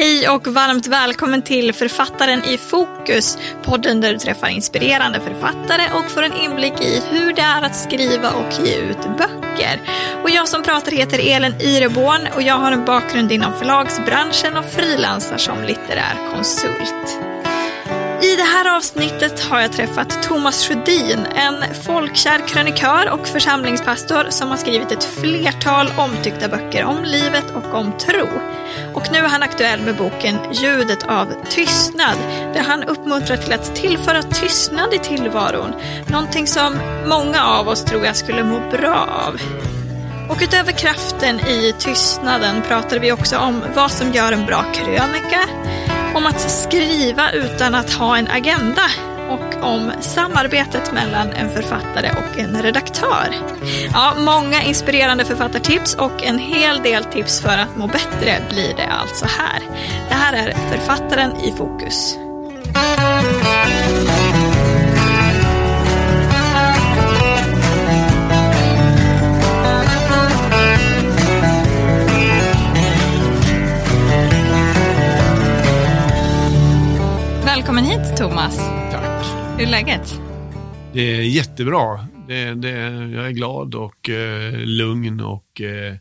Hej och varmt välkommen till Författaren i fokus, podden där du träffar inspirerande författare och får en inblick i hur det är att skriva och ge ut böcker. Och jag som pratar heter Elin Ireborn och jag har en bakgrund inom förlagsbranschen och frilansar som litterär konsult. I det här avsnittet har jag träffat Thomas Sjödin, en folkkär krönikör och församlingspastor som har skrivit ett flertal omtyckta böcker om livet och om tro. Och nu är han aktuell med boken Ljudet av tystnad, där han uppmuntrar till att tillföra tystnad i tillvaron. Någonting som många av oss tror jag skulle må bra av. Och utöver kraften i tystnaden pratar vi också om vad som gör en bra krönika, om att skriva utan att ha en agenda och om samarbetet mellan en författare och en redaktör. Ja, många inspirerande författartips och en hel del tips för att må bättre blir det alltså här. Det här är Författaren i fokus. Välkommen hit Thomas. Tack. Hur är läget? Det är jättebra. Det, det, jag är glad och eh, lugn och eh,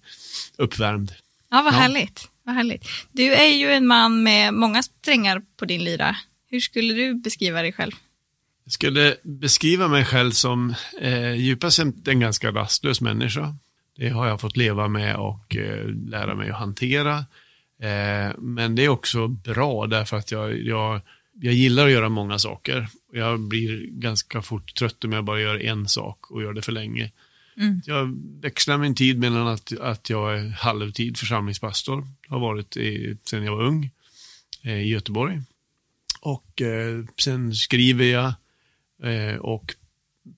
uppvärmd. Ja, vad Ja. härligt. Vad härligt. Du är ju en man med många strängar på din lyra. Hur skulle du beskriva dig själv? Jag skulle beskriva mig själv som eh, djupast en ganska rastlös människa. Det har jag fått leva med och eh, lära mig att hantera. Eh, men det är också bra därför att jag, jag, jag gillar att göra många saker. Jag blir ganska fort trött om jag bara gör en sak och gör det för länge. Mm. Jag växlar min tid mellan att, att jag är halvtid församlingspastor, har varit i, sedan jag var ung eh, i Göteborg. Och eh, sen skriver jag eh, och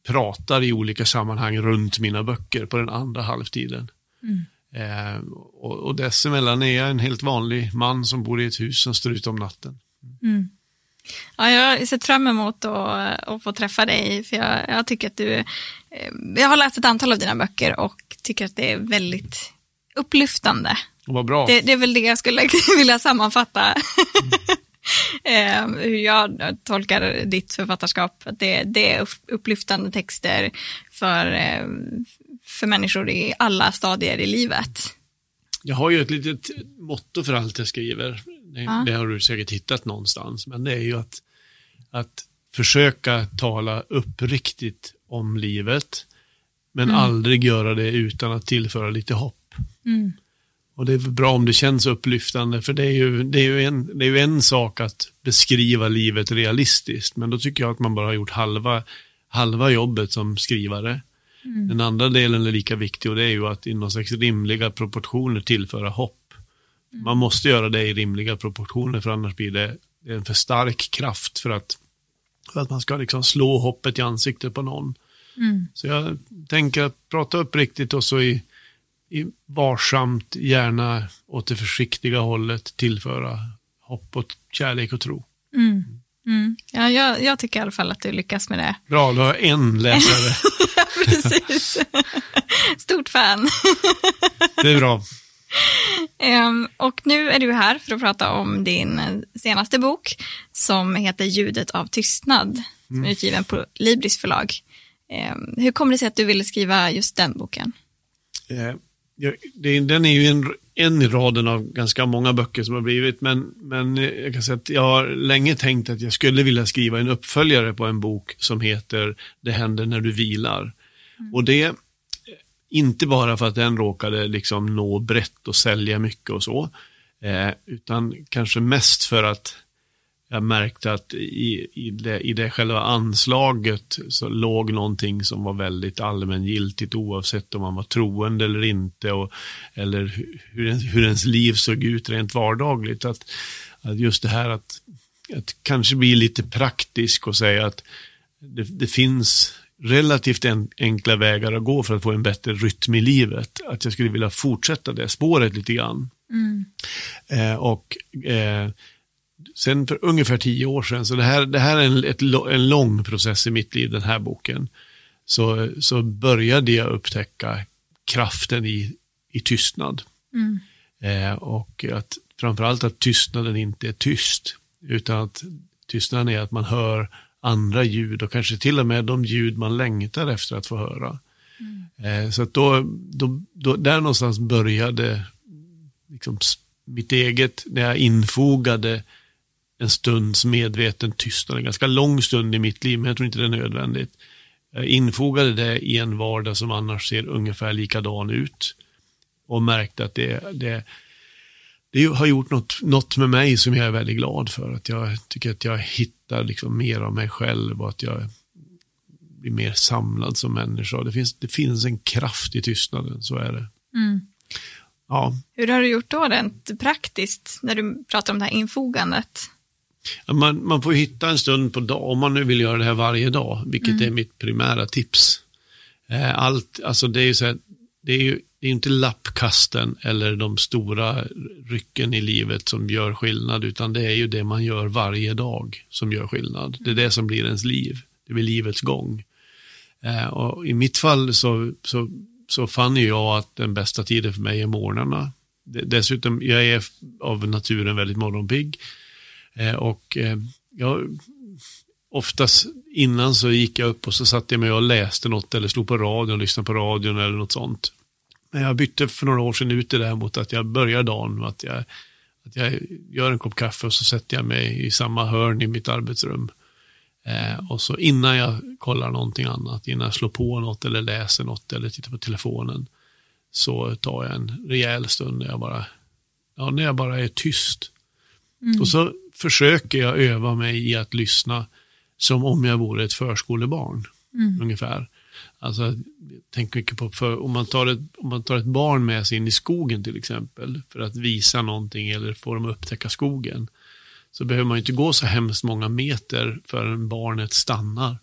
pratar i olika sammanhang runt mina böcker på den andra halvtiden. Mm. Eh, och, och dessemellan är jag en helt vanlig man som bor i ett hus som står ute om natten. Mm. Ja, jag har sett fram emot att, att få träffa dig, för jag, jag tycker att du... eh, Jag har läst ett antal av dina böcker och tycker att det är väldigt upplyftande. Vad bra. Det, det är väl det jag skulle vilja sammanfatta. Eh, hur jag tolkar ditt författarskap. Att det, det är upp- upplyftande texter för, eh, för människor i alla stadier i livet. Jag har ju ett litet motto för allt jag skriver. Det, Ja. det har du säkert hittat någonstans. Men det är ju att, att försöka tala uppriktigt om livet. Men aldrig göra det utan att tillföra lite hopp. Mm. Och det är bra om det känns upplyftande. För det är, ju, det, är ju en, det är ju en sak att beskriva livet realistiskt. Men då tycker jag att man bara har gjort halva, halva jobbet som skrivare. Den andra delen är lika viktig och det är ju att i någon slags rimliga proportioner tillföra hopp. Man måste göra det i rimliga proportioner för annars blir det en för stark kraft för att, för att man ska liksom slå hoppet i ansiktet på någon. Mm. Så jag tänker att prata uppriktigt och så i, i varsamt, gärna åt det försiktiga hållet tillföra hopp och kärlek och tro. Mm. Mm. Ja, jag, jag tycker i alla fall att du lyckas med det. Bra, då har jag en läsare. Precis. Stort fan. Det är bra. Ehm, och nu är du här för att prata om din eh, senaste bok som heter Ljudet av tystnad, som är utgiven på Libris förlag. Ehm, hur kommer det sig att du ville skriva just den boken? Eh, den är ju en, en i raden av ganska många böcker som har blivit, men, men eh, jag kan säga att jag har länge tänkt att jag skulle vilja skriva en uppföljare på en bok som heter Det händer när du vilar. Och det, inte bara för att den råkade liksom nå brett och sälja mycket och så, eh, utan kanske mest för att jag märkte att i, i, det, i det själva anslaget så låg någonting som var väldigt allmängiltigt oavsett om man var troende eller inte och, eller hur, ens- hur ens liv såg ut rent vardagligt. Att, att just det här att, att kanske bli lite praktisk och säga att det, det finns relativt en, enkla vägar att gå för att få en bättre rytm i livet. Att jag skulle vilja fortsätta det spåret lite grann. Eh, och eh, sen för ungefär tio år sedan, så det här, det här är en, ett, en lång process i mitt liv, den här boken, så, så började jag upptäcka kraften i, i tystnad. Mm. Eh, och att framförallt att tystnaden inte är tyst, utan att tystnaden är att man hör andra ljud och kanske till och med de ljud man längtar efter att få höra. Mm. Så att då, då, då, där någonstans började liksom mitt eget, när jag infogade en stunds medveten tystnad, en ganska lång stund i mitt liv, men jag tror inte det är nödvändigt. Jag infogade det i en vardag som annars ser ungefär likadan ut och märkte att det, det, det har gjort något, något med mig som jag är väldigt glad för. Att jag tycker att jag hittar liksom mer av mig själv och att jag blir mer samlad som människa. Det finns, det finns en kraft i tystnaden, så är det. Mm. Ja. Hur har du gjort då rent praktiskt när du pratar om det här infogandet? Man, man får hitta en stund på dag, om man nu vill göra det här varje dag, vilket mm. är mitt primära tips. Eh, allt, alltså det är ju så här, det är ju det är inte lappkasten eller de stora rycken i livet som gör skillnad, utan det är ju det man gör varje dag som gör skillnad. Det är det som blir ens liv, det blir livets gång. Eh, och I mitt fall så, så, så fann jag att den bästa tiden för mig är morgnarna. Dessutom, jag är av naturen väldigt morgonpigg. Eh, och eh, jag, oftast innan så gick jag upp och så satte jag mig och läste något eller slog på radion, lyssnade på radion eller något sånt. Men jag bytte för några år sedan ut det där mot att jag börjar dagen med att jag, att jag gör en kopp kaffe och så sätter jag mig i samma hörn i mitt arbetsrum. Eh, och så innan jag kollar någonting annat, innan jag slår på något eller läser något eller tittar på telefonen, så tar jag en rejäl stund när jag bara, ja, när jag bara är tyst. Mm. Och så försöker jag öva mig i att lyssna som om jag vore ett förskolebarn. Mm. Ungefär. Alltså, tänk mycket på, för om, man tar ett, om man tar ett barn med sig in i skogen till exempel, för att visa någonting eller få dem att upptäcka skogen, så behöver man inte gå så hemskt många meter förrän barnet stannar.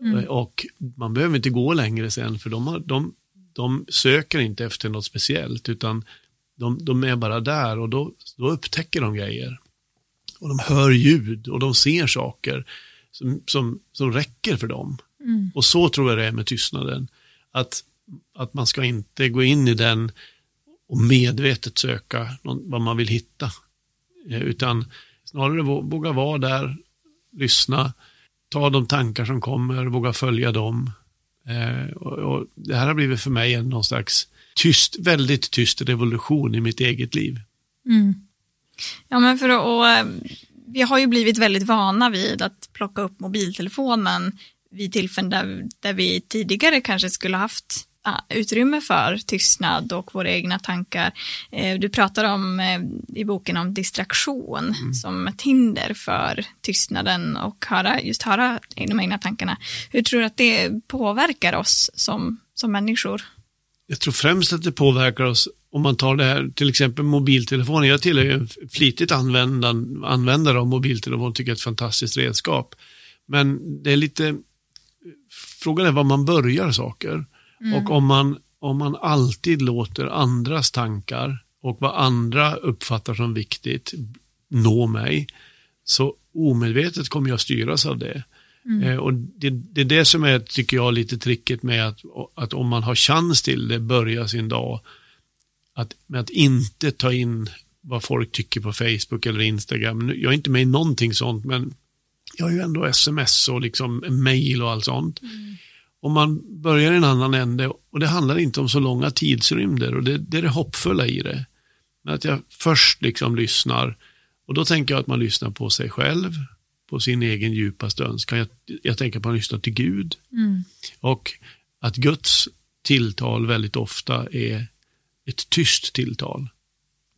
Mm. Och man behöver inte gå längre sen, för de, har, de, de söker inte efter något speciellt, utan de, de är bara där och då, då upptäcker de grejer. Och de hör ljud och de ser saker som, som, som räcker för dem. Mm. Och så tror jag det är med tystnaden. Att, att man ska inte gå in i den och medvetet söka någon, vad man vill hitta. Eh, utan snarare våga vara där, lyssna, ta de tankar som kommer, våga följa dem. Eh, och, och det här har blivit för mig en någon slags tyst, väldigt tyst revolution i mitt eget liv. Mm. Ja, men för att, vi har ju blivit väldigt vana vid att plocka upp mobiltelefonen vid tillfällen där, där vi tidigare kanske skulle haft utrymme för tystnad och våra egna tankar. Eh, du pratar om eh, i boken om distraktion mm. som ett hinder för tystnaden och höra, just höra de egna tankarna. Hur tror du att det påverkar oss som, som människor? Jag tror främst att det påverkar oss om man tar det här, till exempel mobiltelefonen. Jag tillhör ju en flitigt användare av mobiltelefon, tycker jag är ett fantastiskt redskap. Men det är lite, frågan är var man börjar saker. Mm. Och om man, om man alltid låter andras tankar och vad andra uppfattar som viktigt nå mig, så omedvetet kommer jag styras av det. Mm. Eh, och det, det, är det som är, tycker jag, lite tricket med att, att om man har chans till det, börja sin dag, att, med att inte ta in vad folk tycker på Facebook eller Instagram. Jag är inte med i någonting sånt, men jag har ju ändå sms och liksom mail och allt sånt. Mm. Om man börjar i en annan ände, och det handlar inte om så långa tidsrymder, och det, det är det hoppfulla i det. Men att jag först liksom lyssnar, och då tänker jag att man lyssnar på sig själv, på sin egen djupaste önskan. Jag, jag tänker på att lyssna till Gud. Mm. Och att Guds tilltal väldigt ofta är ett tyst tilltal.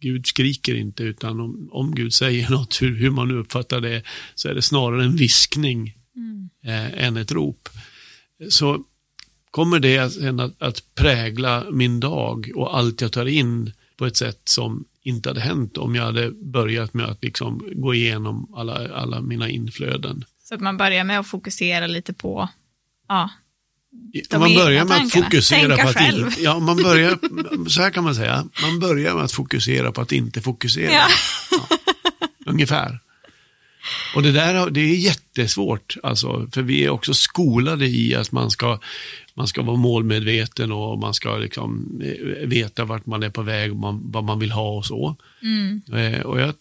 Gud skriker inte, utan om, om Gud säger något, hur, hur man nu uppfattar det, så är det snarare en viskning mm. eh, än ett rop. Så kommer det att, att prägla min dag och allt jag tar in på ett sätt som inte hade hänt om jag hade börjat med att liksom gå igenom alla, alla mina inflöden. Så att man börjar med att fokusera lite på ja, de man börjar med att fokusera på att inte, ja, man börjar, så här kan man säga, man börjar med att fokusera på att inte fokusera. Ja. Ja, ungefär. Och det där det är jättesvårt, alltså, för vi är också skolade i att man ska, man ska vara målmedveten och man ska liksom eh, veta vart man är på väg, och man, vad man vill ha och så. Mm. Eh, och jag,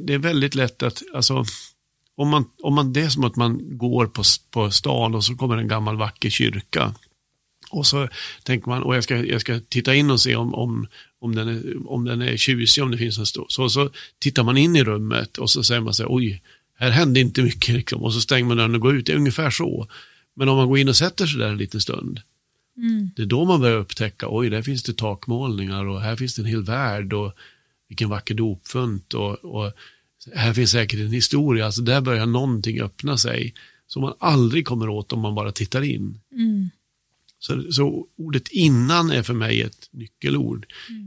det är väldigt lätt att, alltså, om man, om man, det är som att man går på, på stan och så kommer en gammal vacker kyrka. Och så tänker man, och jag ska, jag ska titta in och se om, om, om, den, är, om den är tjusig, om det finns en stor. Så, så tittar man in i rummet och så säger man sig, oj, här hände inte mycket. Liksom. Och så stänger man dörren och går ut, det är ungefär så. Men om man går in och sätter sig där en liten stund, Mm. det är då man börjar upptäcka, oj, där finns det takmålningar och här finns det en hel värld och vilken vacker dopfunt och, och här finns säkert en historia. Alltså där börjar någonting öppna sig som man aldrig kommer åt om man bara tittar in. Mm. Så, så ordet innan är för mig ett nyckelord.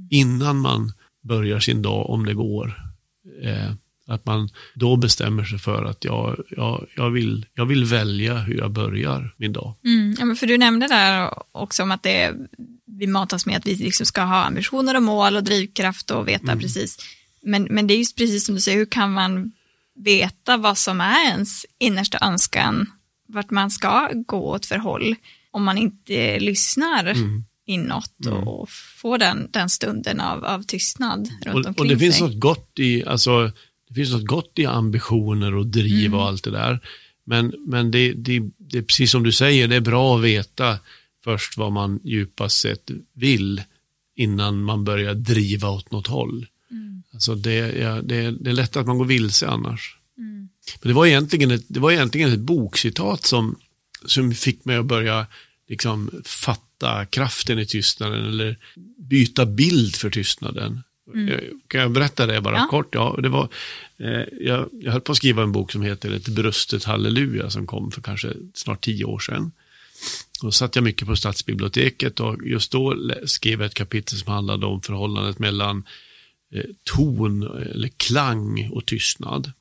Innan man börjar sin dag, om det går. Eh, att man då bestämmer sig för att jag, jag, jag, vill, jag vill välja hur jag börjar min dag. Mm. Ja, men för du nämnde där också om att det, vi matas med att vi liksom ska ha ambitioner och mål och drivkraft och veta precis. Men, men det är just precis som du säger, hur kan man veta vad som är ens innersta önskan, vart man ska gå åt för håll, om man inte lyssnar inåt och, och får den, den stunden av, av tystnad runt Och, omkring och det finns sig. något gott i, alltså, det finns något gott i ambitioner och driv Mm. och allt det där. Men, men det, det, det är precis som du säger, det är bra att veta först vad man djupast sett vill innan man börjar driva åt något håll. Mm. Alltså det, ja, det, är- det är lätt att man går vilse annars. Mm. Men det var egentligen ett, det var egentligen ett bokcitat som, som fick mig att börja liksom, fatta kraften i tystnaden eller byta bild för tystnaden. Eh, Kan jag berätta det bara Ja. kort? Ja, det var, eh, jag, jag höll på att skriva en bok som heter Ett brustet halleluja som kom för kanske snart tio år sedan. Då satt jag mycket på stadsbiblioteket och just då skrev jag ett kapitel som handlade om förhållandet mellan ton eller klang och tystnad.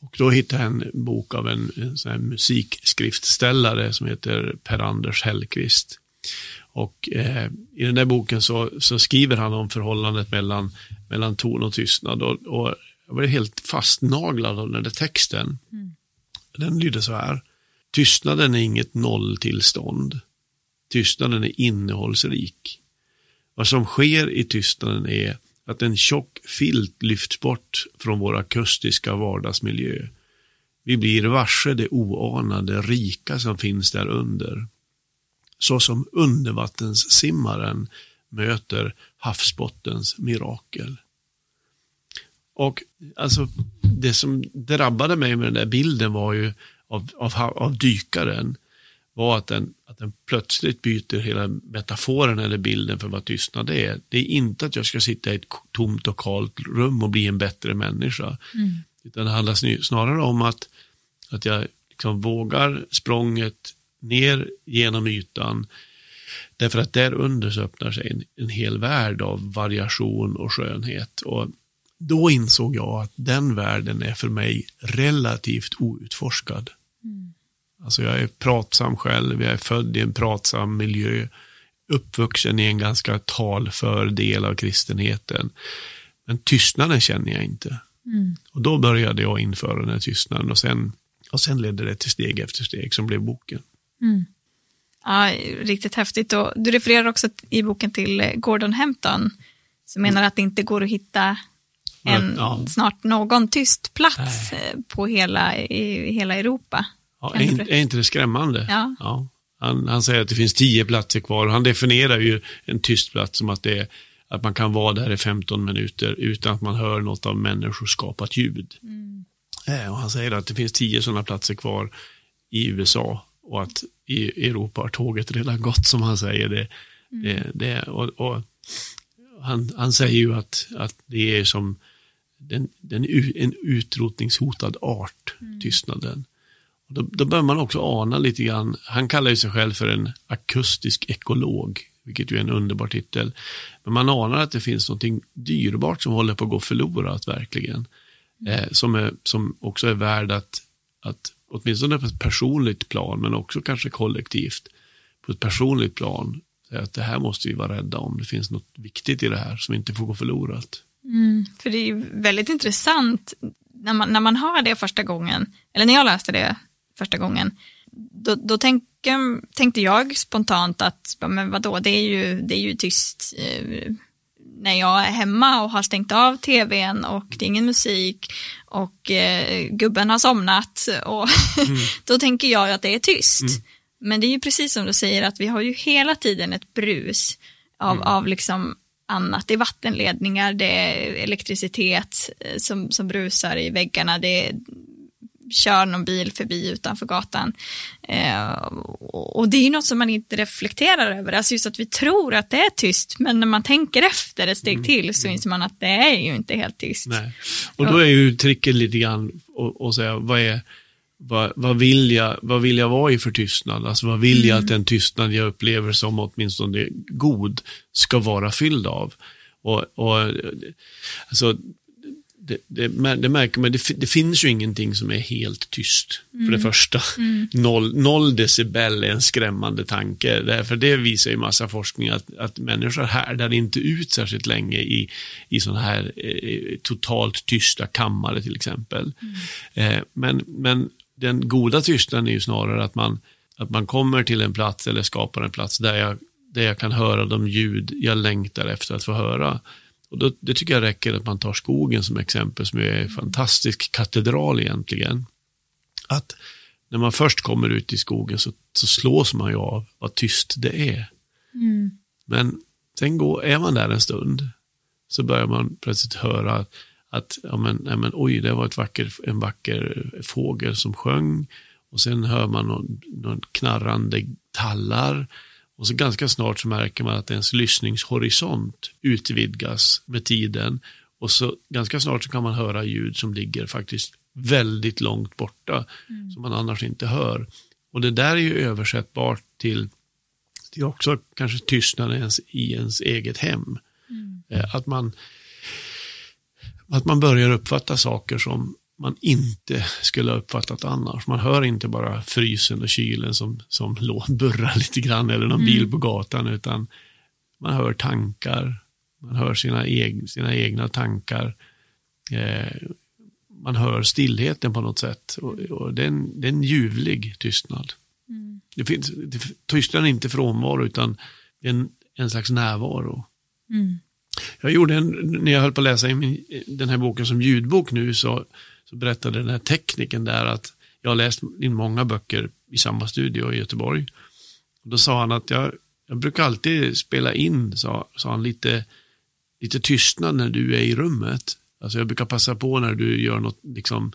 Och då hittade jag en bok av en, en musikskriftställare som heter Per-Anders Hellqvist. Och eh, i den där boken så, så skriver han om förhållandet mellan, mellan ton och tystnad. Och, och jag var helt fastnaglad av den där texten. Den lyder så här. Tystnaden är inget nolltillstånd. Tystnaden är innehållsrik. Vad som sker i tystnaden är att en tjock filt lyfts bort från vår akustiska vardagsmiljö. Vi blir varse det oanade rika som finns där under. Så som undervattenssimmaren möter havsbottens mirakel. Och alltså, det som drabbade mig med den där bilden var ju av, av, av dykaren var att den, att den plötsligt byter hela metaforen eller bilden för vad tystnad är. Det är inte att jag ska sitta i ett tomt och kallt rum och bli en bättre människa. Utan det handlar snarare om att, att jag liksom vågar språnget ner genom ytan. Därför att där under så öppnar sig en, en hel värld av variation och skönhet. Och då insåg jag att den världen är för mig relativt outforskad. Alltså jag är pratsam själv, jag är född i en pratsam miljö, uppvuxen i en ganska talför del av kristenheten. Men tystnaden känner jag inte. Och då började jag införa den här tystnaden och sen, och sen ledde det till steg efter steg som blev boken. Ja, riktigt häftigt. Och du refererar också i boken till Gordon Hampton som menar att det inte går att hitta en, snart någon tyst plats Nej. på hela, i hela Europa. Ja, är, inte, är inte det skrämmande? Ja. Han, han säger att det finns tio platser kvar och han definierar ju en tyst plats som att, det är, att man kan vara där i 15 minuter utan att man hör något av människoskapat ljud. Eh, Och han säger att det finns tio sådana platser kvar i USA och att i Europa har tåget redan gått som han säger. Det, det, det, och, och han, han säger ju att, att det är som den, den, en utrotningshotad art, tystnaden. Då, då bör man också ana lite grann, han kallar ju sig själv för en akustisk ekolog, vilket ju är en underbar titel. Men man anar att det finns någonting dyrbart som håller på att gå förlorat verkligen. Eh, som, är, som också är värd att, att, åtminstone på ett personligt plan, men också kanske kollektivt, på ett personligt plan, säga att det här måste vi vara rädda om. Det finns något viktigt i det här som inte får gå förlorat. Mm, för det är ju väldigt intressant när man, när man hör det första gången, eller när jag läste det första gången, då, då tänker, tänkte jag spontant att, men vadå, det är ju, det är ju tyst eh, när jag är hemma och har stängt av tvn och det är ingen musik och eh, gubben har somnat och mm. då tänker jag att det är tyst. Mm. Men det är ju precis som du säger att vi har ju hela tiden ett brus av, mm. av liksom annat. Det är vattenledningar, det är elektricitet eh, som, som brusar i väggarna, det är kör någon bil förbi utanför gatan. Eh, och det är ju något som man inte reflekterar över, alltså just att vi tror att det är tyst, men när man tänker efter ett steg mm. till så inser man att det är ju inte helt tyst. Nej. Och då är ju tricket lite grann att säga, vad är vad, vad, vill jag, vad vill jag vara i för tystnad? Alltså vad vill jag att mm. den tystnad jag upplever som åtminstone god ska vara fylld av? Och, och alltså, det, det, det, märker man, det, det, finns ju ingenting som är helt tyst, mm. för det mm. första. Mm. Noll, noll, decibel är en skrämmande tanke, därför det visar ju massa forskning att, att människor härdar inte ut särskilt länge i, i sådana här eh, totalt tysta kammare till exempel. Mm. Eh, men, men den goda tystnaden är ju snarare att man, att man kommer till en plats eller skapar en plats där jag, där jag kan höra de ljud jag längtar efter att få höra. Och då, det tycker jag räcker att man tar skogen som exempel, som är en fantastisk katedral egentligen. Att när man först kommer ut i skogen så, så slås man ju av vad tyst det är. Mm. Men sen går, är man där en stund så börjar man plötsligt höra att ja, men, ja, men, oj, det var ett vacker, en vacker fågel som sjöng. Och sen hör man någon, någon knarrande tallar. Och så ganska snart så märker man att ens lyssningshorisont utvidgas med tiden. Och så ganska snart så kan man höra ljud som ligger faktiskt väldigt långt borta. Mm. Som man annars inte hör. Och det där är ju översättbart till, till också kanske tystnaden ens, i ens eget hem. Mm. Eh, att man att man börjar uppfatta saker som man inte skulle ha uppfattat annars. Man hör inte bara frysen och kylen som, som burrar lite grann eller någon mm. bil på gatan, utan man hör tankar, man hör sina, eg, sina egna tankar. Eh, man hör stillheten på något sätt och, och det, är en, det är en ljuvlig tystnad. Mm. Det finns, det, tystnaden är inte frånvaro utan en, en slags närvaro. Mm. Jag gjorde en, när jag höll på att läsa min, den här boken som ljudbok nu så, så berättade den här tekniken där att jag har läst in många böcker i samma studio i Göteborg. Och då sa han att jag, jag brukar alltid spela in, sa, sa han, lite, lite tystnad när du är i rummet. Alltså jag brukar passa på när du gör något, liksom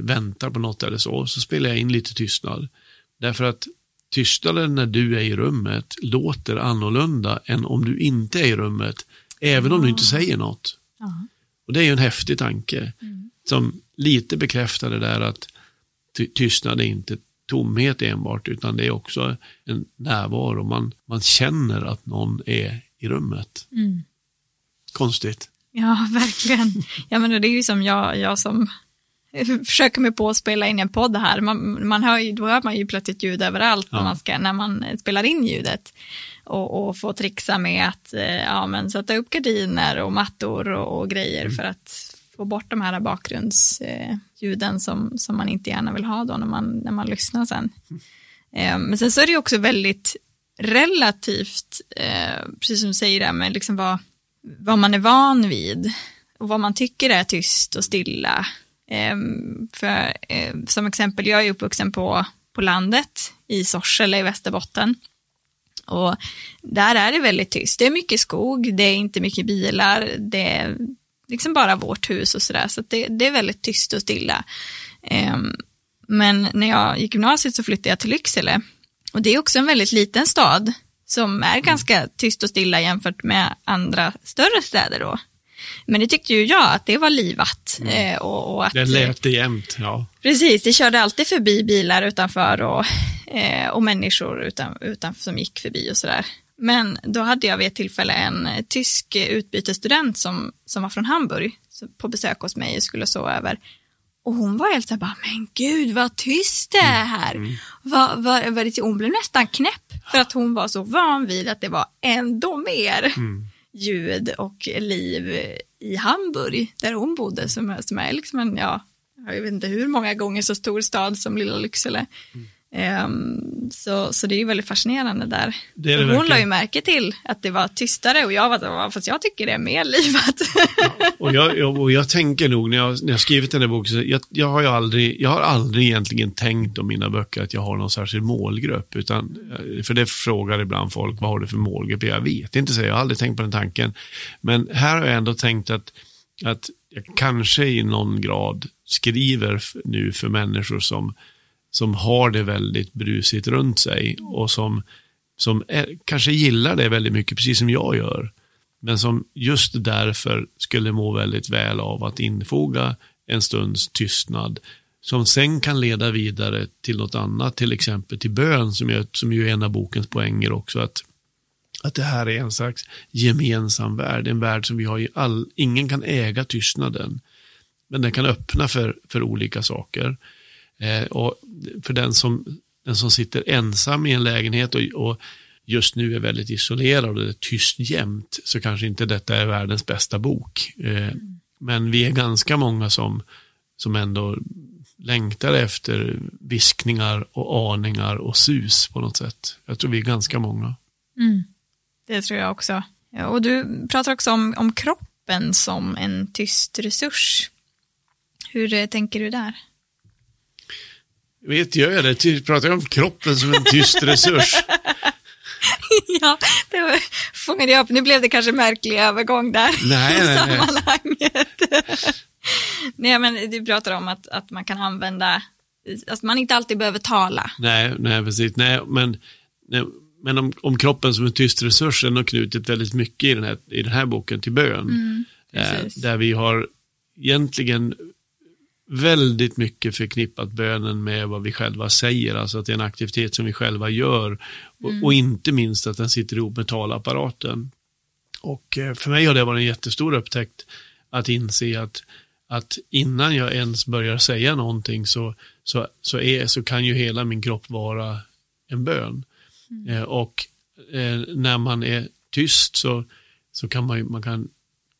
väntar på något eller så, så spelar jag in lite tystnad. Därför att tystnaden när du är i rummet låter annorlunda än om du inte är i rummet. Även om du inte säger något. Och det är ju en häftig tanke. Mm. Som lite bekräftar det där att tystnad är inte tomhet enbart, utan det är också en närvaro. Man, man känner att någon är i rummet. Mm. Konstigt. Ja, verkligen. Ja, men det är ju som jag, jag som försöker mig på att spela in en podd här. Man, man hör ju, då hör man ju plötsligt ljud överallt ja. när, man ska, när man spelar in ljudet och, och få trixa med att eh, ja, men sätta upp gardiner och mattor och, och grejer mm. för att få bort de här bakgrundsljuden som, som man inte gärna vill ha då när man, när man lyssnar sen. Eh, men sen så är det också väldigt relativt, eh, precis som du säger där, med liksom vad, vad man är van vid och vad man tycker är tyst och stilla. Eh, för, som exempel, jag är uppvuxen på, på landet i Sorsele i Västerbotten. Och där är det väldigt tyst. Det är mycket skog, det är inte mycket bilar, det är liksom bara vårt hus och sådär. Så, så det, det, är väldigt tyst och stilla. Um, men när jag gick gymnasiet så flyttade jag till Lycksele. Och det är också en väldigt liten stad som är ganska tyst och stilla jämfört med andra större städer då. Men det tyckte ju jag att det var livat. Mm. Eh, och, och, att, det lät jämt, ja. Precis, det körde alltid förbi bilar utanför och, eh, och människor utan, utanför som gick förbi och sådär. Men då hade jag vid ett tillfälle en tysk utbytesstudent som, som var från Hamburg på besök hos mig och skulle sova över. Och hon var helt så här bara, men gud vad tyst det är här. Mm. Va, va, va, hon blev nästan knäpp för att hon var så van vid att det var ändå mer. Mm ljud och liv i Hamburg, där hon bodde, som, som är liksom en, ja, jag vet inte hur många gånger så stor stad som lilla Lycksele. Mm. Um, så, så det är ju väldigt fascinerande där. Det det hon verkligen. la ju märke till att det var tystare och jag var fast jag tycker det är mer livat. Ja, och, jag, och jag tänker nog när jag, när jag skrivit den här boken, jag, jag, har ju aldrig, jag har aldrig egentligen tänkt om mina böcker att jag har någon särskild målgrupp. Utan, för det frågar ibland folk, vad har du för målgrupp? Jag vet inte, så jag har aldrig tänkt på den tanken. Men här har jag ändå tänkt att, att jag kanske i någon grad skriver nu för människor som som har det väldigt brusigt runt sig och som, som är, kanske gillar det väldigt mycket, precis som jag gör. Men som just därför skulle må väldigt väl av att infoga en stunds tystnad som sen kan leda vidare till något annat, till exempel till bön, som, är, som ju är en av bokens poänger också. Att, att det här är en slags gemensam värld, en värld som vi har i all, ingen kan äga tystnaden. Men den kan öppna för, för olika saker. Eh, och för den som, den som sitter ensam i en lägenhet och, och just nu är väldigt isolerad och det är tyst jämt så kanske inte detta är världens bästa bok. Eh, men vi är ganska många som, som ändå längtar efter viskningar och aningar och sus på något sätt. Jag tror vi är ganska många. Mm. Det tror jag också. Och du pratar också om, om kroppen som en tyst resurs. Hur eh, tänker du där? Vet jag det? Pratar jag om kroppen som en tyst resurs? ja, det var, fångade jag upp. Nu blev det kanske märklig övergång där nej, i nej, sammanhanget. nej, men du pratar om att, att man kan använda, att man inte alltid behöver tala. Nej, nej precis. Nej, men, nej, men om, om kroppen som en tyst resurs är nog knutit väldigt mycket i den här, i den här boken till bön. Mm, eh, där vi har egentligen väldigt mycket förknippat bönen med vad vi själva säger, alltså att det är en aktivitet som vi själva gör och, mm. och inte minst att den sitter ihop med talapparaten. Och eh, för mig har det varit en jättestor upptäckt att inse att, att innan jag ens börjar säga någonting så, så, så, är, så kan ju hela min kropp vara en bön. Mm. Eh, och eh, när man är tyst så, så kan man, man kan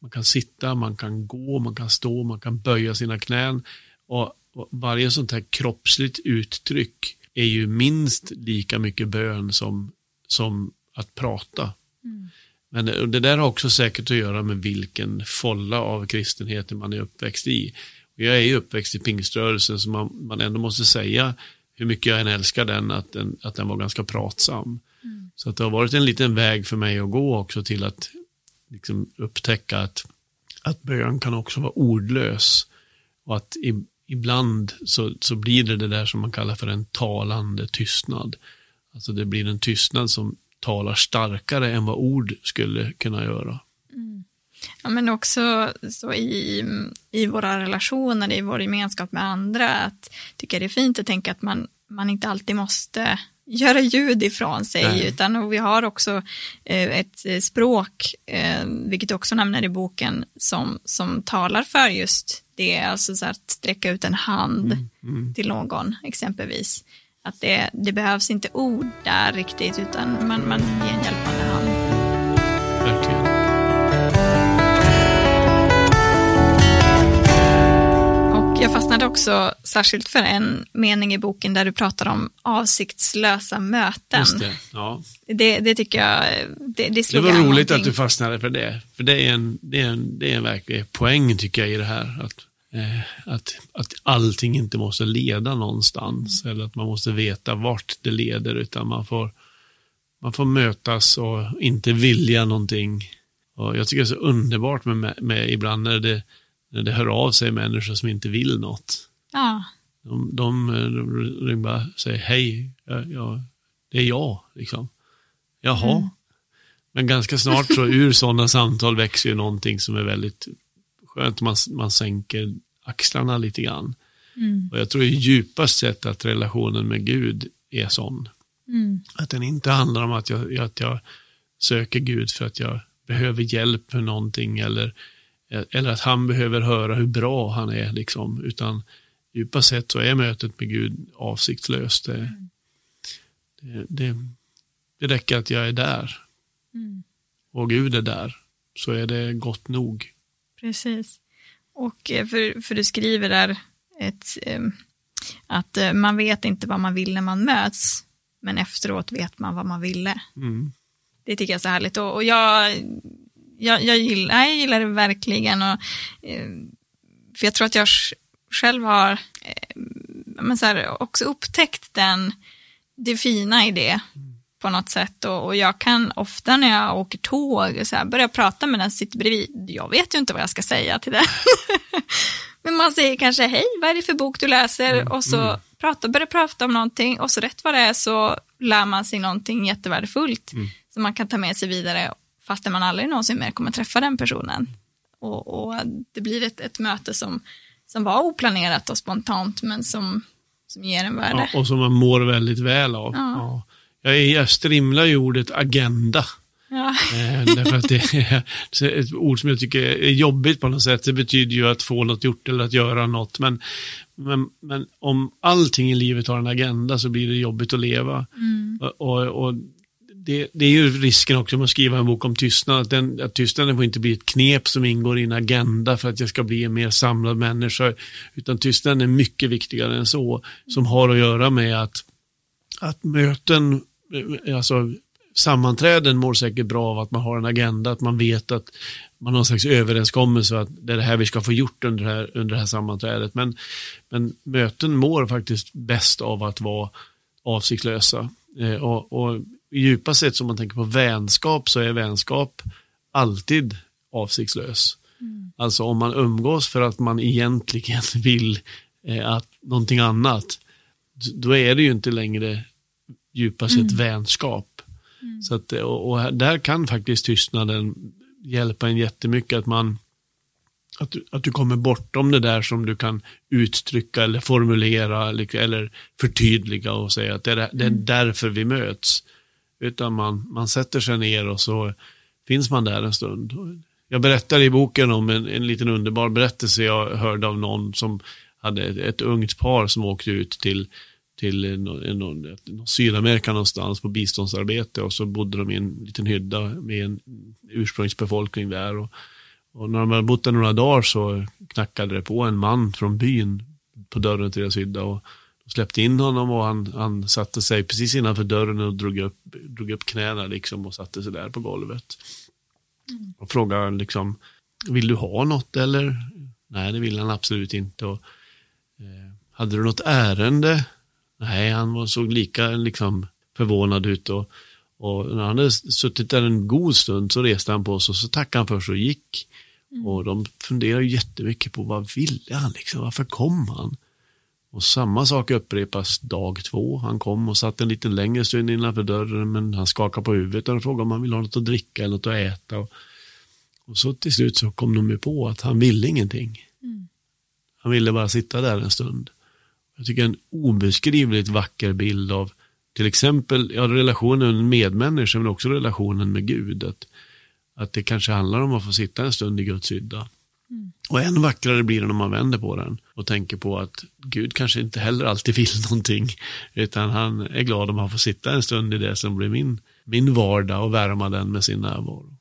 man kan sitta, man kan gå, man kan stå, man kan böja sina knän. Och, varje sånt här kroppsligt uttryck är ju minst lika mycket bön som, som att prata. Mm. Men det, det, där har också säkert att göra med vilken folla av kristenheten man är uppväxt i. Jag är ju uppväxt i pingströrelsen så man, man ändå måste säga hur mycket jag än älskar den, att den, att den var ganska pratsam. Mm. Så att det har varit en liten väg för mig att gå också till att liksom upptäcka att, att bön kan också vara ordlös. Och att i, ibland så, så blir det det där som man kallar för en talande tystnad. Alltså det blir en tystnad som talar starkare än vad ord skulle kunna göra. Mm. Ja, men också så i, i våra relationer, i vår gemenskap med andra, att tycker det är fint att tänka att man, man inte alltid måste göra ljud ifrån sig, Nej. utan vi har också eh, ett eh, språk, eh, vilket också nämner i boken, som, som talar för just det, alltså så att sträcka ut en hand mm, mm. till någon exempelvis. Att det, det behövs inte ord där riktigt, utan man, man ger en hjälpande hand. Jag fastnade också särskilt för en mening i boken där du pratar om avsiktslösa möten. Just det, ja. det, det tycker jag, det, det slog Det var roligt någonting. att du fastnade för det. För det är en, det är en, det är en verklig poäng tycker jag i det här. Att, eh, att, att allting inte måste leda någonstans. Mm. Eller att man måste veta vart det leder. Utan man får, man får mötas och inte vilja någonting. Och jag tycker det är så underbart med, med, med ibland när det det hör av sig människor som inte vill något. Ja. De, de, de, de bara säger hej, ja, ja, det är jag. Liksom. Jaha. Mm. Men ganska snart så ur sådana samtal växer ju någonting som är väldigt skönt. Man, man sänker axlarna lite grann. Mm. Och jag tror djupast sett att relationen med Gud är sån. Mm. Att den inte handlar om att jag, att jag söker Gud för att jag behöver hjälp med någonting eller eller att han behöver höra hur bra han är, liksom, utan djupast sett så är mötet med Gud avsiktslöst. Det, mm. det, det, det räcker att jag är där. Mm. Och Gud är där, så är det gott nog. Precis. Och eh, för, för du skriver där ett, eh, att eh, man vet inte vad man vill när man möts, men efteråt vet man vad man ville. Mm. Det tycker jag är så härligt och, och jag, jag, jag, gillar, jag gillar det verkligen. Och, eh, för jag tror att jag själv har eh, men så här, också upptäckt den, det fina i det på något sätt. Och, och, jag kan ofta när jag åker tåg så här, börja prata med den som sitter bredvid. Jag vet ju inte vad jag ska säga till den. Men man säger kanske hej, vad är det för bok du läser? Mm, och så mm. prata, börjar prata om någonting och så rätt vad det är så lär man sig någonting jättevärdefullt mm. som man kan ta med sig vidare fastän man aldrig någonsin mer kommer träffa den personen. Och, och det blir ett, ett möte som, som var oplanerat och spontant men som, som ger en värde. Ja, och som man mår väldigt väl av. Ja. Ja. Jag strimlar ju ordet agenda. Ja. Eh, därför att det är ett ord som jag tycker är jobbigt på något sätt. Det betyder ju att få något gjort eller att göra något. Men, men, men om allting i livet har en agenda så blir det jobbigt att leva. Mm. Och, och, det, det, är ju risken också med att skriva en bok om tystnad. Att, den, att tystnaden får inte bli ett knep som ingår i en agenda för att jag ska bli en mer samlad människa. Utan tystnaden är mycket viktigare än så. Som har att göra med att, att möten, alltså sammanträden mår säkert bra av att man har en agenda, att man vet att man har en slags överenskommelse att det är det här vi ska få gjort under det här, under det här sammanträdet. Men, men möten mår faktiskt bäst av att vara avsiktslösa. Eh, och, och djupa sett, om man tänker på vänskap, så är vänskap alltid avsiktslös. Mm. Alltså om man umgås för att man egentligen vill eh, att någonting annat, då är det ju inte längre djupast sett mm. vänskap. Mm. Så att, och, och, där kan faktiskt tystnaden hjälpa en jättemycket att man att du, att du kommer bortom det där som du kan uttrycka eller formulera eller, eller förtydliga och säga att det är, det är mm. därför vi möts. Utan man, man sätter sig ner och så finns man där en stund. Jag berättar i boken om en, en liten underbar berättelse jag hörde av någon som hade ett, ett ungt par som åkte ut till till någon, någon, Sydamerika någonstans på biståndsarbete och så bodde de i en liten hydda med en ursprungsbefolkning där. Och, och när de hade bott där några dagar så knackade det på en man från byn på dörren till deras hydda. Och släppte in honom och han, han satte sig precis innanför dörren och drog upp, drog upp knäna liksom och satte sig där på golvet. Mm. Och frågade liksom, vill du ha något eller? Nej, det vill han absolut inte. Och, eh, hade du något ärende? Nej, han såg lika liksom, förvånad ut. Och, och när han hade suttit där en god stund så reste han på sig och så tackade han för sig och gick. Mm. Och de funderade jättemycket på vad ville han liksom, varför kom han? Och samma sak upprepas dag två. Han kom och satt en lite längre stund innanför dörren men han skakade på huvudet och frågade om han ville ha något att dricka eller något att äta. Och, och så till slut så kom de ju på att han ville ingenting. Mm. Han ville bara sitta där en stund. Jag tycker en obeskrivligt vacker bild av till exempel ja, relationen med medmänniskor men också relationen med Gud. Att, att det kanske handlar om att få sitta en stund i Guds hydda. Mm. Och än vackrare blir det när man vänder på den och tänker på att Gud kanske inte heller alltid vill någonting utan han är glad om han får sitta en stund i det som blir min, min vardag och värma den med sin närvaro.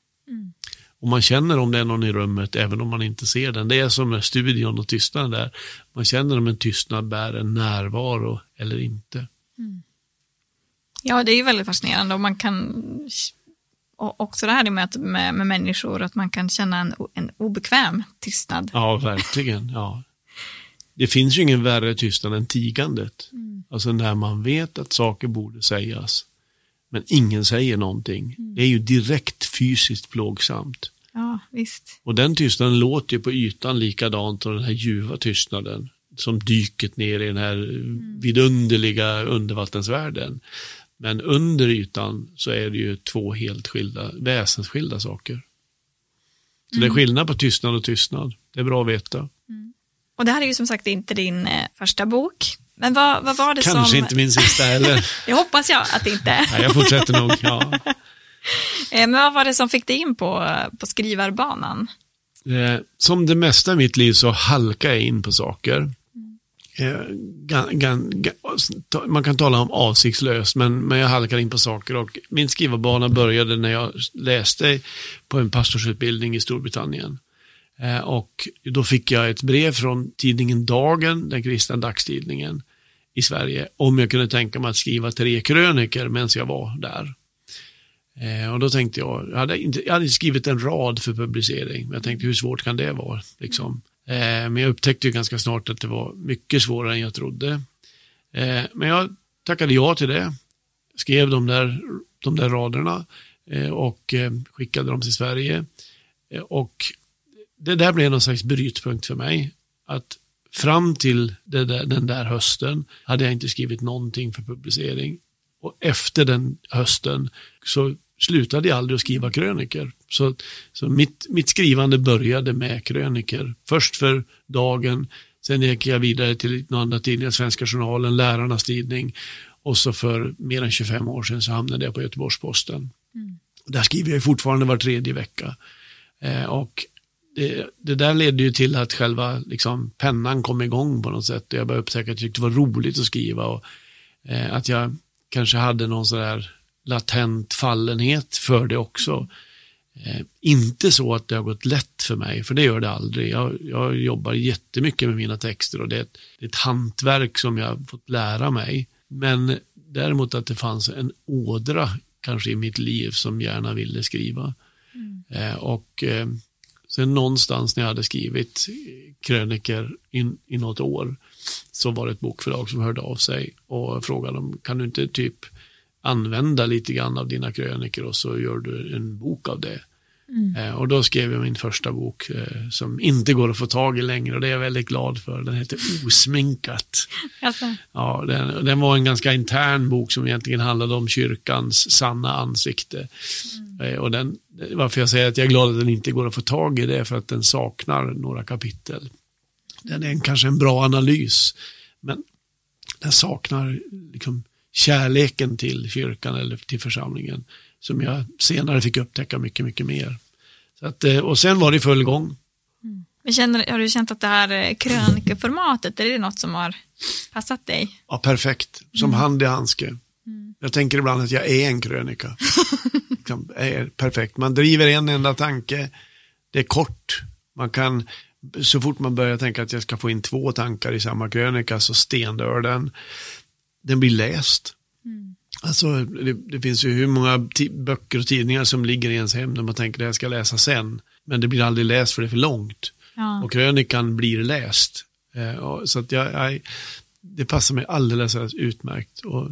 Och man känner om det är någon i rummet även om man inte ser den. Det är som med studion och tystnaden där. Man känner om en tystnad bär en närvaro eller inte. Mm. Ja, det är ju väldigt fascinerande och man kan och också det här med, med, med människor, att man kan känna en, en obekväm tystnad. Ja, verkligen. Ja. Det finns ju ingen värre tystnad än tigandet. Mm. Alltså när man vet att saker borde sägas, men ingen säger någonting. Mm. Det är ju direkt fysiskt plågsamt. Ja, visst. Och den tystnaden låter ju på ytan likadant och den här ljuva tystnaden som dyket ner i den här mm. vidunderliga undervattensvärlden. Men under ytan så är det ju två helt skilda, väsensskilda saker. Så mm. det är mm. skillnad på tystnad och tystnad. Det är bra att veta. Mm. Och det här är ju som sagt inte din eh, första bok. Men vad, vad var det Kanske som... Kanske inte min sista heller. det hoppas jag att det inte är. Nej, jag fortsätter nog, ja. Eh, men vad var det som fick dig in på, på skrivarbanan? Eh, som det mesta i mitt liv så halkar jag in på saker. Eh, man kan tala om avsiktslöst, men, men jag halkar in på saker. Och min skrivarbana började när jag läste på en pastorsutbildning i Storbritannien. Eh, och då fick jag ett brev från tidningen Dagen, den kristna dagstidningen i Sverige, om jag kunde tänka mig att skriva tre kröniker medan jag var där. Eh, och då tänkte jag, jag hade, inte, jag hade skrivit en rad för publicering, men jag tänkte hur svårt kan det vara? Liksom. Eh, men jag upptäckte ju ganska snart att det var mycket svårare än jag trodde. Eh, men jag tackade ja till det, skrev de där, de där raderna eh, och skickade dem till Sverige. Och det där blev någon slags brytpunkt för mig. Att fram till där, den där hösten hade jag inte skrivit någonting för publicering. Och efter den hösten så slutade jag aldrig att skriva kröniker. Så, så mitt, mitt skrivande började med kröniker. Först för dagen, sen gick jag vidare till några andra tidningar, Svenska Journalen, Lärarnas Tidning. Och så för mer än 25 år sedan så hamnade jag på Göteborgs-Posten. Mm. Där skriver jag fortfarande var tredje vecka. Eh, och det, det, där ledde ju till att själva liksom, pennan kom igång på något sätt. Jag började upptäcka att jag tyckte det var roligt att skriva och eh, att jag kanske hade någon sådär latent fallenhet för det också. Eh, inte så att det har gått lätt för mig, för det gör det aldrig. Jag, jag jobbar jättemycket med mina texter och det är, ett, det är ett hantverk som jag har fått lära mig. Men däremot att det fanns en ådra kanske i mitt liv som gärna ville skriva. Mm. Eh, och eh, sen någonstans när jag hade skrivit kröniker in, i något år så var det ett bokförlag som hörde av sig och frågade om kan du inte typ använda lite grann av dina kröniker och så gör du en bok av det. Mm. Eh, och då skrev jag min första bok eh, som inte går att få tag i längre och det är jag väldigt glad för. Den heter Osminkat. Alltså. Ja, den, den, var en ganska intern bok som egentligen handlade om kyrkans sanna ansikte. Mm. Eh, och den, varför jag säger att jag är glad att den inte går att få tag i det är för att den saknar några kapitel. Den är en, kanske en bra analys, men den saknar liksom kärleken till kyrkan eller till församlingen som jag senare fick upptäcka mycket, mycket mer. Så att, eh, och sen var det full gång. Mm. Känner, har du känt att det här eh, krönikeformatet, är det något som har passat dig? Ja, perfekt. Som mm. hand i handske. Mm. Jag tänker ibland att jag är en krönika. Liksom, är perfekt. Man driver en enda tanke. Det är kort. Man kan, så fort man börjar tänka att jag ska få in två tankar i samma krönika så stendör den. Den blir läst. Alltså, det, det, finns ju hur många böcker och tidningar som ligger i ens hem när man tänker att jag ska läsa sen. Men det blir aldrig läst för det är för långt. Ja. Och krönikan blir läst. Eh, så att jag, jag, det passar mig alldeles utmärkt. Och,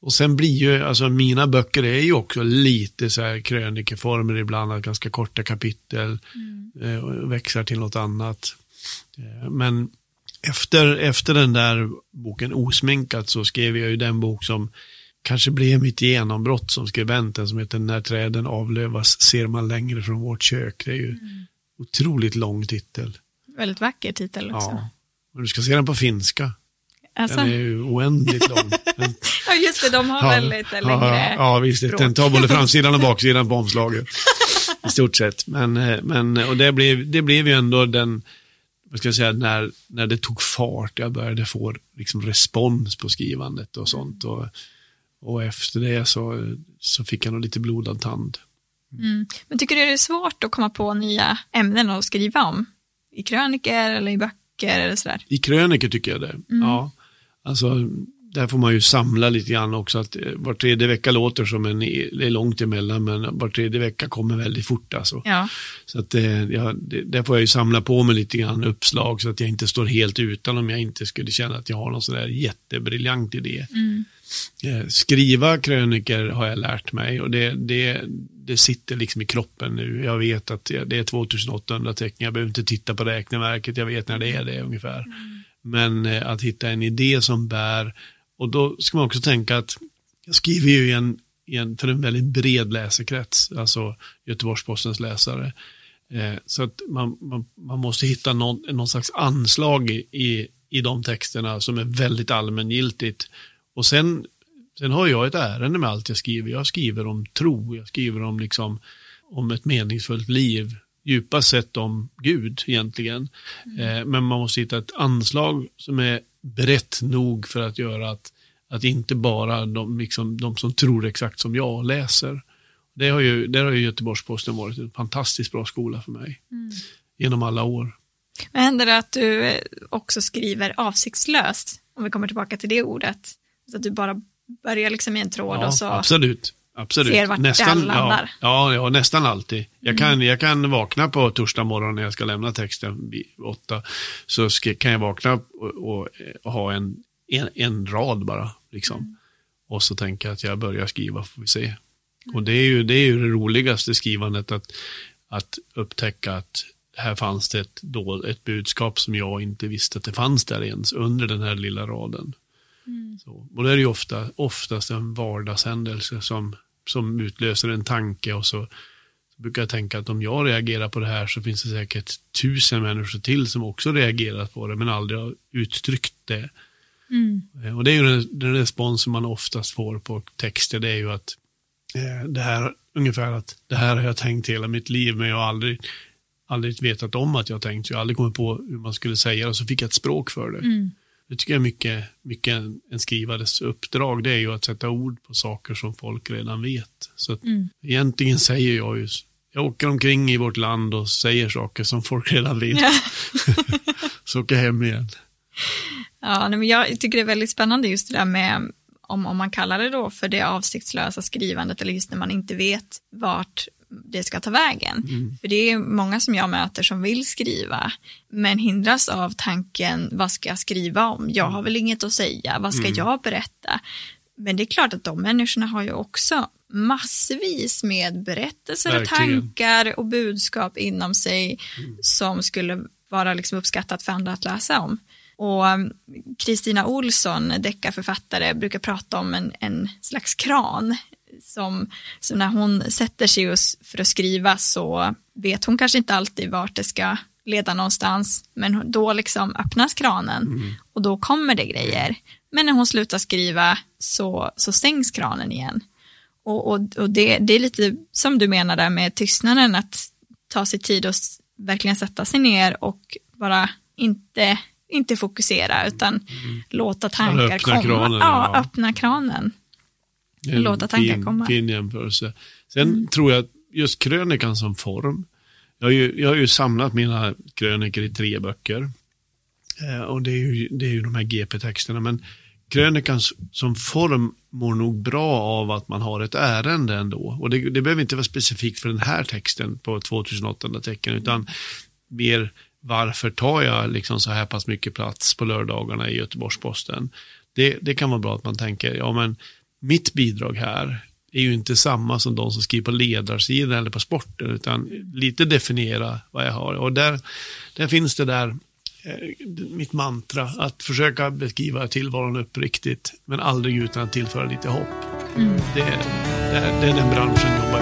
och sen blir ju, alltså mina böcker är ju också lite så här krönikeformer ibland, ganska korta kapitel, mm. eh, och växlar till något annat. Eh, men efter, efter den där boken Osminkat så skrev jag ju den bok som kanske blev mitt genombrott som skribenten som heter När träden avlövas ser man längre från vårt kök. Det är ju mm. otroligt lång titel. Väldigt vacker titel också. Ja, men du ska se den på finska. Alltså. Den är ju oändligt lång. ja, just det, de har ja, väldigt längre Ja, ja visst. Den tar både framsidan och baksidan på omslaget. I stort sett. Men, eh, men och det blev, det blev ju ändå den, vad ska jag säga, när, när det tog fart, jag började få liksom respons på skrivandet och sånt. Och, och efter det så, så fick jag nog lite blodad tand. Mm. Men tycker du det är svårt att komma på nya ämnen att skriva om? I kröniker eller i böcker eller sådär? I kröniker tycker jag det, mm. ja. Alltså, där får man ju samla lite grann också. Att eh, var tredje vecka låter som en, det är långt emellan, men var tredje vecka kommer väldigt fort alltså. Ja. Så att eh, ja, det, där får jag ju samla på mig lite grann uppslag så att jag inte står helt utan om jag inte skulle känna att jag har någon sådär jättebriljant idé. Mm. Eh, skriva kröniker har jag lärt mig och det, det, det sitter liksom i kroppen nu. Jag vet att det är 2800 tecken, jag behöver inte titta på räkneverket, jag vet när det är det ungefär. Mm. Men att hitta en idé som bär, och då ska man också tänka att jag skriver ju i en, i en, för en väldigt bred läsekrets, alltså Göteborgs-Postens läsare. Eh, så att man, man, man, måste hitta någon, någon slags anslag i, i de texterna som är väldigt allmängiltigt och sen, sen har jag ett ärende med allt jag skriver. Jag skriver om tro, jag skriver om, liksom, om ett meningsfullt liv. Djupast sett om Gud egentligen. Mm. Eh, men man måste hitta ett anslag som är brett nog för att göra att, att inte bara de, liksom, de som tror exakt som jag läser. Det har ju, där har ju Göteborgs-Posten varit en fantastiskt bra skola för mig. Mm. genom alla år. Men händer det att du också skriver avsiktslöst? Om vi kommer tillbaka till det ordet. Så att du bara börjar liksom i en tråd ja, och så absolut. Absolut. ser vart nästan, det landar. Ja, ja, ja, nästan alltid. Jag kan, jag kan vakna på torsdag morgon när jag ska lämna texten vid åtta. Så ska, kan jag vakna och, och, och ha en, en, en, rad bara. Liksom. Mm. Och så tänker jag att jag börjar skriva, får vi se. Och det är ju det, är ju det roligaste skrivandet, att, att upptäcka att här fanns det ett, då, ett budskap som jag inte visste att det fanns där ens under den här lilla raden. Mm. Så, och det är ju ofta, oftast en vardagshändelse som, som utlöser en tanke och så, så brukar jag tänka att om jag reagerar på det här så finns det säkert tusen människor till som också reagerat på det men aldrig har uttryckt det. Mm. Eh, Och det är ju den, den respons som man oftast får på texter, det är ju att eh, det här, ungefär att det här har jag tänkt hela mitt liv men jag har aldrig, aldrig vetat om att jag har tänkt, jag har aldrig kommit på hur man skulle säga det och så fick jag ett språk för det. Mm. Det tycker jag är mycket, mycket en, en skrivares uppdrag, det är ju att sätta ord på saker som folk redan vet. Så att Mm. egentligen säger jag ju, jag åker omkring i vårt land och säger saker som folk redan vet. Ja. så åker jag hem igen. Ja, men jag tycker det är väldigt spännande just det där med om, om man kallar det då för det avsiktslösa skrivandet eller just när man inte vet vart det ska ta vägen. Mm. För det är många som jag möter som vill skriva men hindras av tanken vad ska jag skriva om? Jag har väl inget att säga, vad ska Mm. jag berätta? Men det är klart att de människorna har ju också massvis med berättelser och Verkligen. Mm. tankar och budskap inom sig som skulle vara liksom uppskattat för andra att läsa om. Och um, Kristina Olsson, deckarförfattare, brukar prata om en, en slags kran. Som, så när hon sätter sig för att skriva så vet hon kanske inte alltid vart det ska leda någonstans. Men då liksom öppnas kranen och då kommer det grejer. Men när hon slutar skriva så, så stängs kranen igen. Och, och, och det, det är lite som du menar där med tystnaden, att ta sig tid och verkligen sätta sig ner och bara inte, inte fokusera utan låta tankar Mm. öppna komma. kranen, ja, ja. öppna kranen. En Låta tankar fin, komma. Fin jämförelse. Sen tror jag att just krönikan som form. Jag har ju, jag har ju samlat mina krönikor i tre böcker. Eh, och det är, ju, det är ju de här GP-texterna. Men krönikan som form mår nog bra av att man har ett ärende ändå. Och det, det behöver inte vara specifikt för den här texten på 2800 tecken. Utan mer varför tar jag liksom så här pass mycket plats på lördagarna i Göteborgs-Posten. Det, det kan vara bra att man tänker, ja men mitt bidrag här är ju inte samma som de som skriver på ledarsidan eller på sporten, utan lite definiera vad jag har. Och där, där finns det där, eh, mitt mantra, att försöka beskriva tillvaron uppriktigt, men aldrig utan att tillföra lite hopp. Mm. Det, är- det, det är den branschen jag jobbar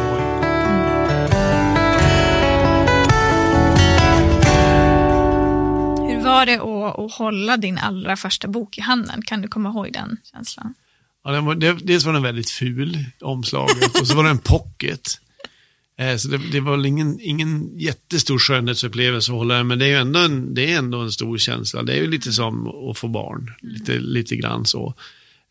var det att, att hålla din allra första bok i handen? Kan du komma ihåg den känslan? Ja, den var, det, dels var den väldigt ful, omslaget, och så var den pocket. Eh, så det, det var ingen, ingen jättestor skönhetsupplevelse att hålla den, men det är ju ändå en, det är ändå en stor känsla. Det är ju lite som att få barn, lite, lite grann så.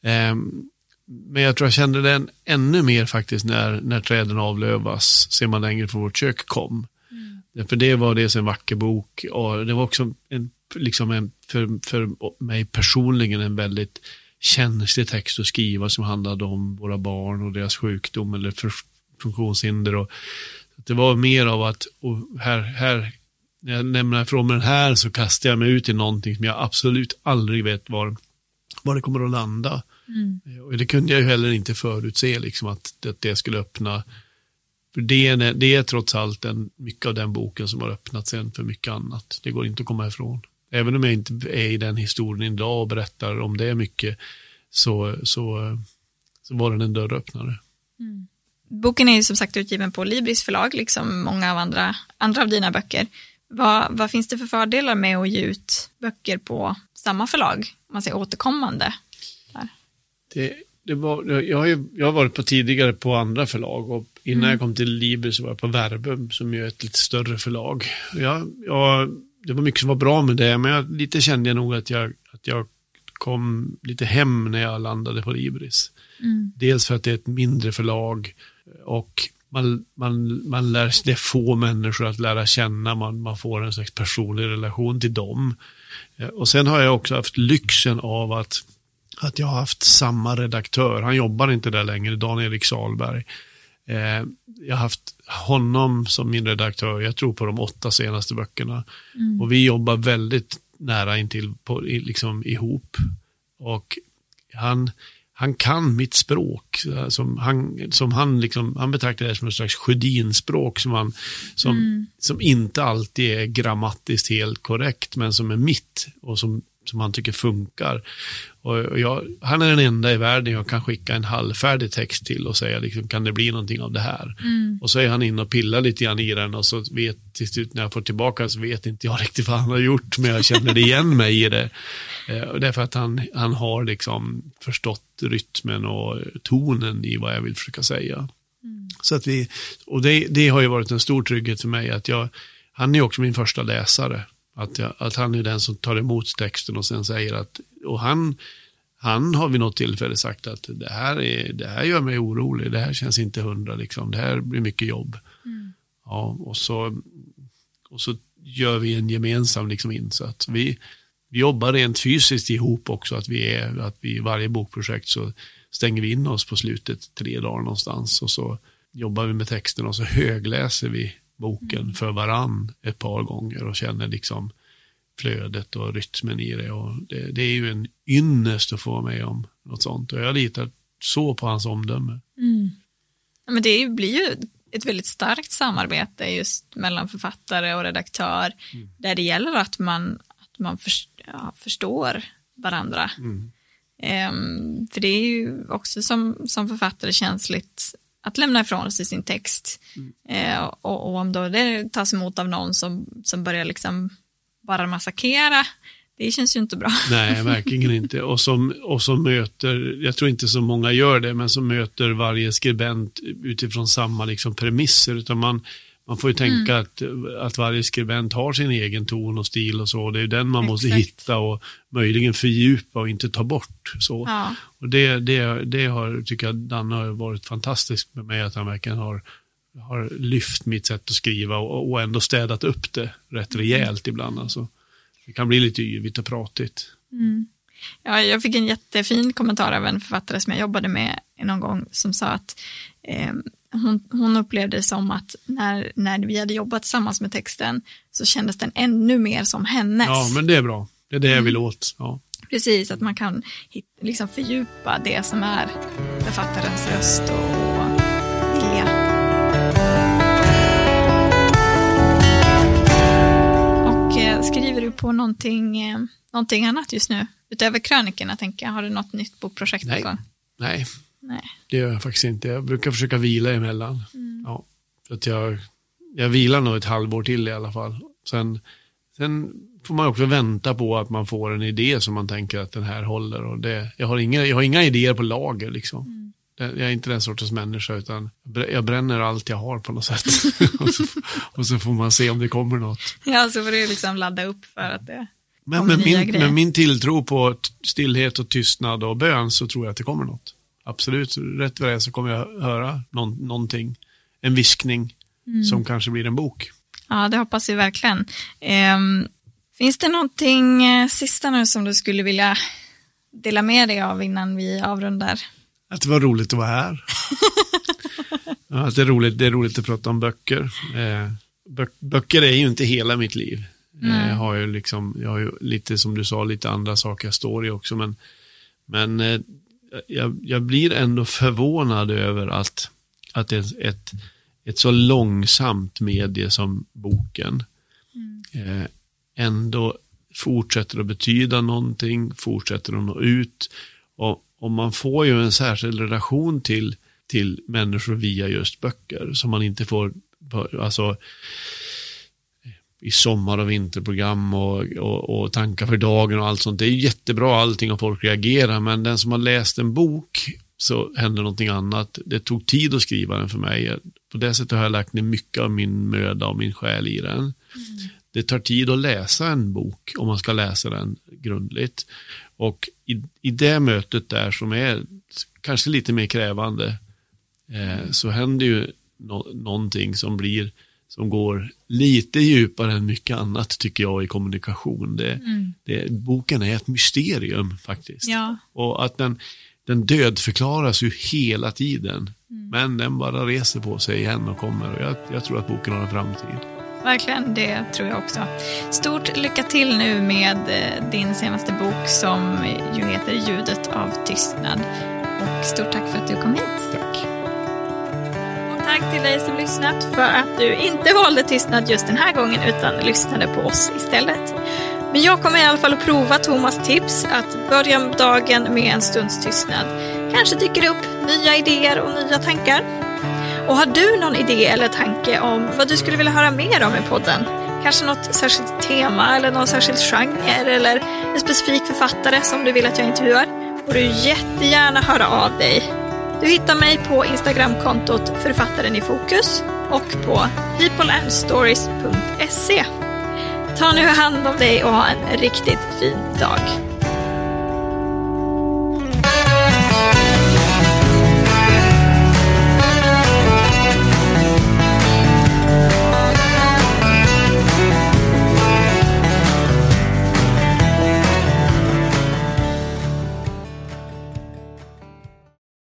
Ehm, men jag tror jag kände den ännu mer faktiskt när, när träden avlövas, ser man längre från vårt kök kom. För det var dels en vacker bok och det var också en, liksom en, för, för mig personligen en väldigt känslig text att skriva som handlade om våra barn och deras sjukdom eller för, funktionshinder. Och, det var mer av att, här, här, när jag lämnar ifrån mig den här så kastar jag mig ut i någonting som jag absolut aldrig vet var, var det kommer att landa. Och det kunde jag ju heller inte förutse, liksom, att, att det skulle öppna. För det är, det är trots allt en, mycket av den boken som har öppnat sen för mycket annat. Det går inte att komma ifrån. Även om jag inte är i den historien idag och berättar om det mycket, så, så, så var den en dörröppnare. Boken är ju som sagt utgiven på Libris förlag, liksom många av andra, andra av dina böcker. Vad, vad finns det för fördelar med att ge ut böcker på samma förlag? Om man säger återkommande. Där. Det, det var, jag, har ju, jag har varit på tidigare på andra förlag och innan jag kom till Libri så var jag på Verbum som ju är ett lite större förlag. Jag, jag, det var mycket som var bra med det, men jag, lite kände jag nog att jag, att jag kom lite hem när jag landade på Libris. Dels för att det är ett mindre förlag och man, man, man lär sig, det är få människor att lära känna, man, man får en slags personlig relation till dem. Eh, och sen har jag också haft lyxen av att, att jag har haft samma redaktör, han jobbar inte där längre, Dan-Erik Salberg. Eh, jag har haft honom som min redaktör, jag tror på de åtta senaste böckerna. Mm. Och vi jobbar väldigt nära intill på, liksom ihop. Och han, han kan mitt språk. Som han, som han, liksom, han betraktar det som ett slags Sjödinspråk som, han, som, mm. som inte alltid är grammatiskt helt korrekt men som är mitt och som, som han tycker funkar. Och jag, han är den enda i världen jag kan skicka en halvfärdig text till och säga liksom, kan det bli någonting av det här? Mm. Och så är han inne och pillar lite grann i den och så vet till slut när jag får tillbaka så vet inte jag riktigt vad han har gjort men jag känner igen mig i det. Eh, och det är för att han, han har liksom förstått rytmen och tonen i vad jag vill försöka säga. Mm. Så att vi, och det, det har ju varit en stor trygghet för mig att jag, han är också min första läsare. Att, jag, att han är den som tar emot texten och sen säger att, och han, han har vid något tillfälle sagt att det här, är, det här gör mig orolig, det här känns inte hundra, liksom. det här blir mycket jobb. Mm. Ja, och, så, och så gör vi en gemensam liksom, insats. Vi, vi jobbar rent fysiskt ihop också, att vi är, att vi i varje bokprojekt så stänger vi in oss på slutet tre dagar någonstans och så jobbar vi med texten och så högläser vi boken mm. för varann ett par gånger och känner liksom flödet och rytmen i det. Och det, det är ju en ynnest att få vara med om något sånt och jag litar så på hans omdöme. Mm. Men det blir ju ett väldigt starkt samarbete just mellan författare och redaktör mm. där det gäller att man, att man först, ja, förstår varandra. Mm. Um, för det är ju också som, som författare känsligt att lämna ifrån sig sin text. Mm. Eh, och, och, om då det tas emot av någon som, som börjar liksom bara massakera, det känns ju inte bra. Nej, verkligen inte. Och som, och som möter, jag tror inte så många gör det, men som möter varje skribent utifrån samma liksom premisser, utan man, man får ju tänka mm. att, att varje skribent har sin egen ton och stil och så. Det är den man Exakt. måste hitta och möjligen fördjupa och inte ta bort. Så. Ja. Och det, det, det har, tycker jag, Danne har varit fantastiskt med mig, att han verkligen har, har lyft mitt sätt att skriva och, och ändå städat upp det rätt mm. rejält mm. ibland. Alltså. Det kan bli lite yvigt och pratigt. Mm. Ja, jag fick en jättefin kommentar av en författare som jag jobbade med någon gång som sa att eh, hon, hon upplevde det som att när, när vi hade jobbat tillsammans med texten så kändes den ännu mer som hennes. Ja, men det är bra. Det är det jag vill mm. åt. Ja. Precis, att man kan liksom fördjupa det som är författarens röst och vilja. Och eh, skriver du på någonting, eh, någonting annat just nu? Utöver krönikorna, tänker jag. Har du något nytt bokprojekt på gång? Nej, Nej. Det gör jag faktiskt inte. Jag brukar försöka vila emellan. Mm. Ja, för att jag, jag vilar nog ett halvår till i alla fall. Sen, sen får man också vänta på att man får en idé som man tänker att den här håller. Och det, jag, har inga, jag har inga idéer på lager liksom. Mm. Jag är inte den sortens människa utan jag bränner allt jag har på något sätt. och, så, och, så, får man se om det kommer något. Ja, så får du liksom ladda upp för att det men med min, med min tilltro på stillhet och tystnad och bön så tror jag att det kommer något absolut, rätt vad det är så kommer jag höra någon, någonting, en viskning mm. som kanske blir en bok. Ja, det hoppas vi verkligen. Um, finns det någonting uh, sista nu som du skulle vilja dela med dig av innan vi avrundar? Att det var roligt att vara här. ja, att det, är roligt, det är roligt att prata om böcker. Eh, böcker är ju inte hela mitt liv. Eh, jag har ju liksom, jag har ju lite som du sa, lite andra saker jag står i också, men, men eh, jag, jag blir ändå förvånad över att, att ett, ett, ett så långsamt medie som boken mm. eh, ändå fortsätter att betyda någonting, fortsätter att nå ut. Och, och man får ju en särskild relation till, till människor via just böcker som man inte får, alltså i sommar och vinterprogram och, och, och, tankar för dagen och allt sånt. Det är jättebra allting och folk reagerar, men den som har läst en bok så händer någonting annat. Det tog tid att skriva den för mig. På det sättet har jag lagt ner mycket av min möda och min själ i den. Mm. Det tar tid att läsa en bok om man ska läsa den grundligt. Och i, i det mötet där som är kanske lite mer krävande eh, så händer ju no någonting som blir som går lite djupare än mycket annat tycker jag i kommunikation. Det, mm. det, boken är ett mysterium faktiskt. Ja. Och att den, den dödförklaras ju hela tiden. Mm. Men den bara reser på sig igen och kommer. Och jag, jag tror att boken har en framtid. Verkligen, det tror jag också. Stort lycka till nu med eh, din senaste bok som ju heter Ljudet av tystnad. Och stort tack för att du kom hit. Tack. Tack till dig som lyssnat för att du inte valde tystnad just den här gången utan lyssnade på oss istället. Men jag kommer i alla fall att prova Thomas tips att börja dagen med en stunds tystnad. Kanske dyker det upp nya idéer och nya tankar. Och har du någon idé eller tanke om vad du skulle vilja höra mer om i podden? Kanske något särskilt tema eller någon särskild genre eller en specifik författare som du vill att jag intervjuar? får du jättegärna höra av dig. Du hittar mig på Instagramkontot Författaren i fokus och på peopleandstories.se. Ta nu hand om dig och ha en riktigt fin dag.